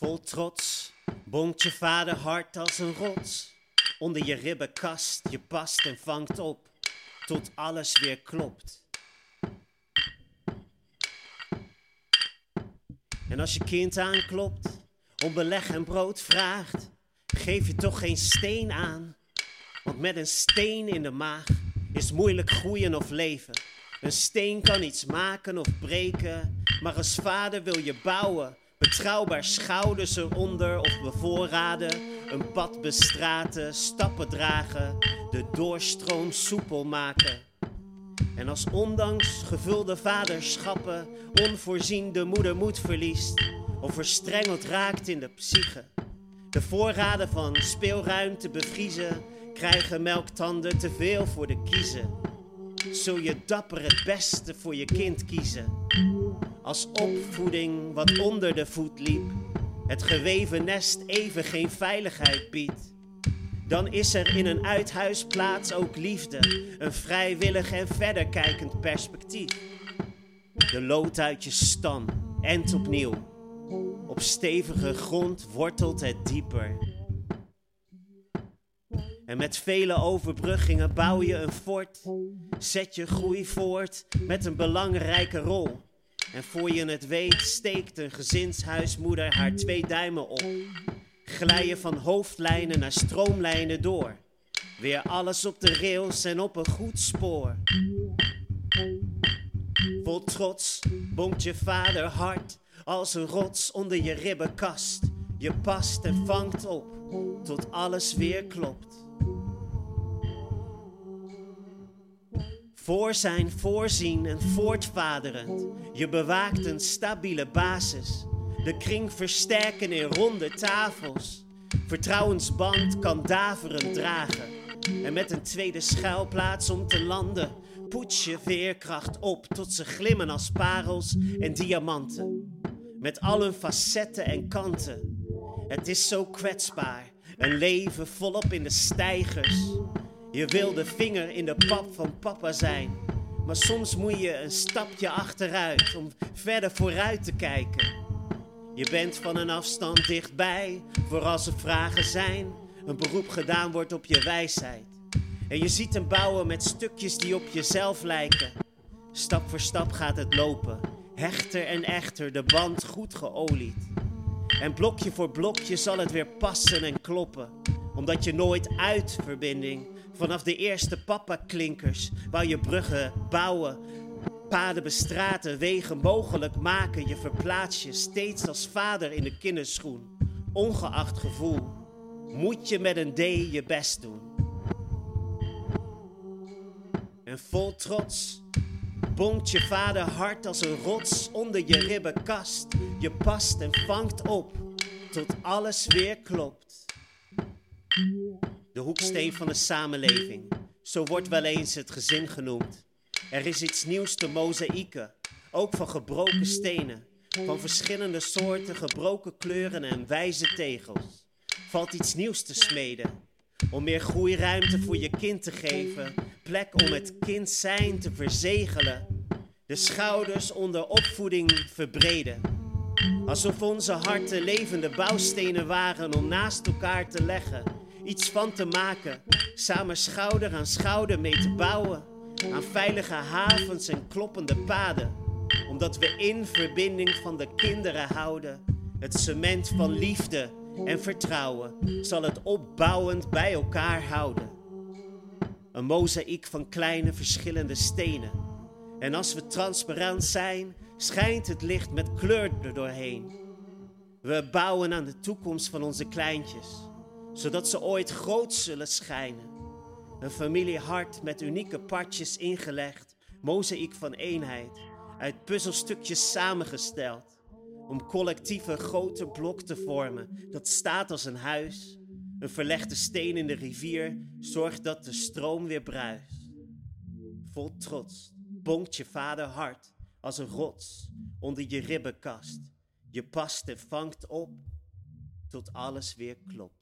Vol trots bonkt je vader hard als een rots. Onder je ribbenkast, je past en vangt op, tot alles weer klopt. En als je kind aanklopt, om beleg en brood vraagt, geef je toch geen steen aan. Want met een steen in de maag is moeilijk groeien of leven. Een steen kan iets maken of breken, maar als vader wil je bouwen. Betrouwbaar schouders eronder of bevoorraden, een pad bestraten, stappen dragen, de doorstroom soepel maken. En als ondanks gevulde vaderschappen onvoorzien de moeder moed verliest of verstrengeld raakt in de psyche. De voorraden van speelruimte bevriezen, krijgen melktanden te veel voor de kiezen. Zul je dapper het beste voor je kind kiezen. Als opvoeding wat onder de voet liep, het geweven nest even geen veiligheid biedt. Dan is er in een uithuisplaats ook liefde, een vrijwillig en verder kijkend perspectief. De lood uit je stam, en opnieuw. Op stevige grond wortelt het dieper. En met vele overbruggingen bouw je een fort. Zet je groei voort met een belangrijke rol. En voor je het weet steekt een gezinshuismoeder haar twee duimen op. Glij je van hoofdlijnen naar stroomlijnen door. Weer alles op de rails en op een goed spoor. Vol trots bonkt je vader hard als een rots onder je ribbenkast. Je past en vangt op tot alles weer klopt. Voor zijn voorzien en voortvaderend, je bewaakt een stabiele basis. De kring versterken in ronde tafels. Vertrouwensband kan daverend dragen. En met een tweede schuilplaats om te landen, poets je veerkracht op tot ze glimmen als parels en diamanten. Met al hun facetten en kanten. Het is zo kwetsbaar, een leven volop in de stijgers. Je wil de vinger in de pap van papa zijn. Maar soms moet je een stapje achteruit om verder vooruit te kijken. Je bent van een afstand dichtbij, voor als er vragen zijn. Een beroep gedaan wordt op je wijsheid. En je ziet hem bouwen met stukjes die op jezelf lijken. Stap voor stap gaat het lopen. Hechter en echter, de band goed geolied. En blokje voor blokje zal het weer passen en kloppen. Omdat je nooit uit verbinding Vanaf de eerste papa-klinkers wou je bruggen bouwen, paden bestraten, wegen mogelijk maken. Je verplaats je steeds als vader in de kinderschoen. Ongeacht gevoel, moet je met een D je best doen. En vol trots bonkt je vader hard als een rots onder je ribbenkast. Je past en vangt op tot alles weer klopt de hoeksteen van de samenleving. Zo wordt wel eens het gezin genoemd. Er is iets nieuws te mozaïeken, ook van gebroken stenen, van verschillende soorten gebroken kleuren en wijze tegels. Valt iets nieuws te smeden, om meer groeiruimte voor je kind te geven, plek om het kind zijn te verzegelen, de schouders onder opvoeding verbreden. Alsof onze harten levende bouwstenen waren om naast elkaar te leggen iets van te maken. Samen schouder aan schouder mee te bouwen. Aan veilige havens en kloppende paden. Omdat we in verbinding van de kinderen houden. Het cement van liefde en vertrouwen zal het opbouwend bij elkaar houden. Een mozaïek van kleine verschillende stenen. En als we transparant zijn, schijnt het licht met kleur er doorheen. We bouwen aan de toekomst van onze kleintjes zodat ze ooit groot zullen schijnen. Een familiehart met unieke partjes ingelegd, mozaïek van eenheid, uit puzzelstukjes samengesteld, om collectieve grote blok te vormen, dat staat als een huis. Een verlegde steen in de rivier zorgt dat de stroom weer bruist. Vol trots bonkt je vader hart als een rots onder je ribbenkast. Je past en vangt op tot alles weer klopt.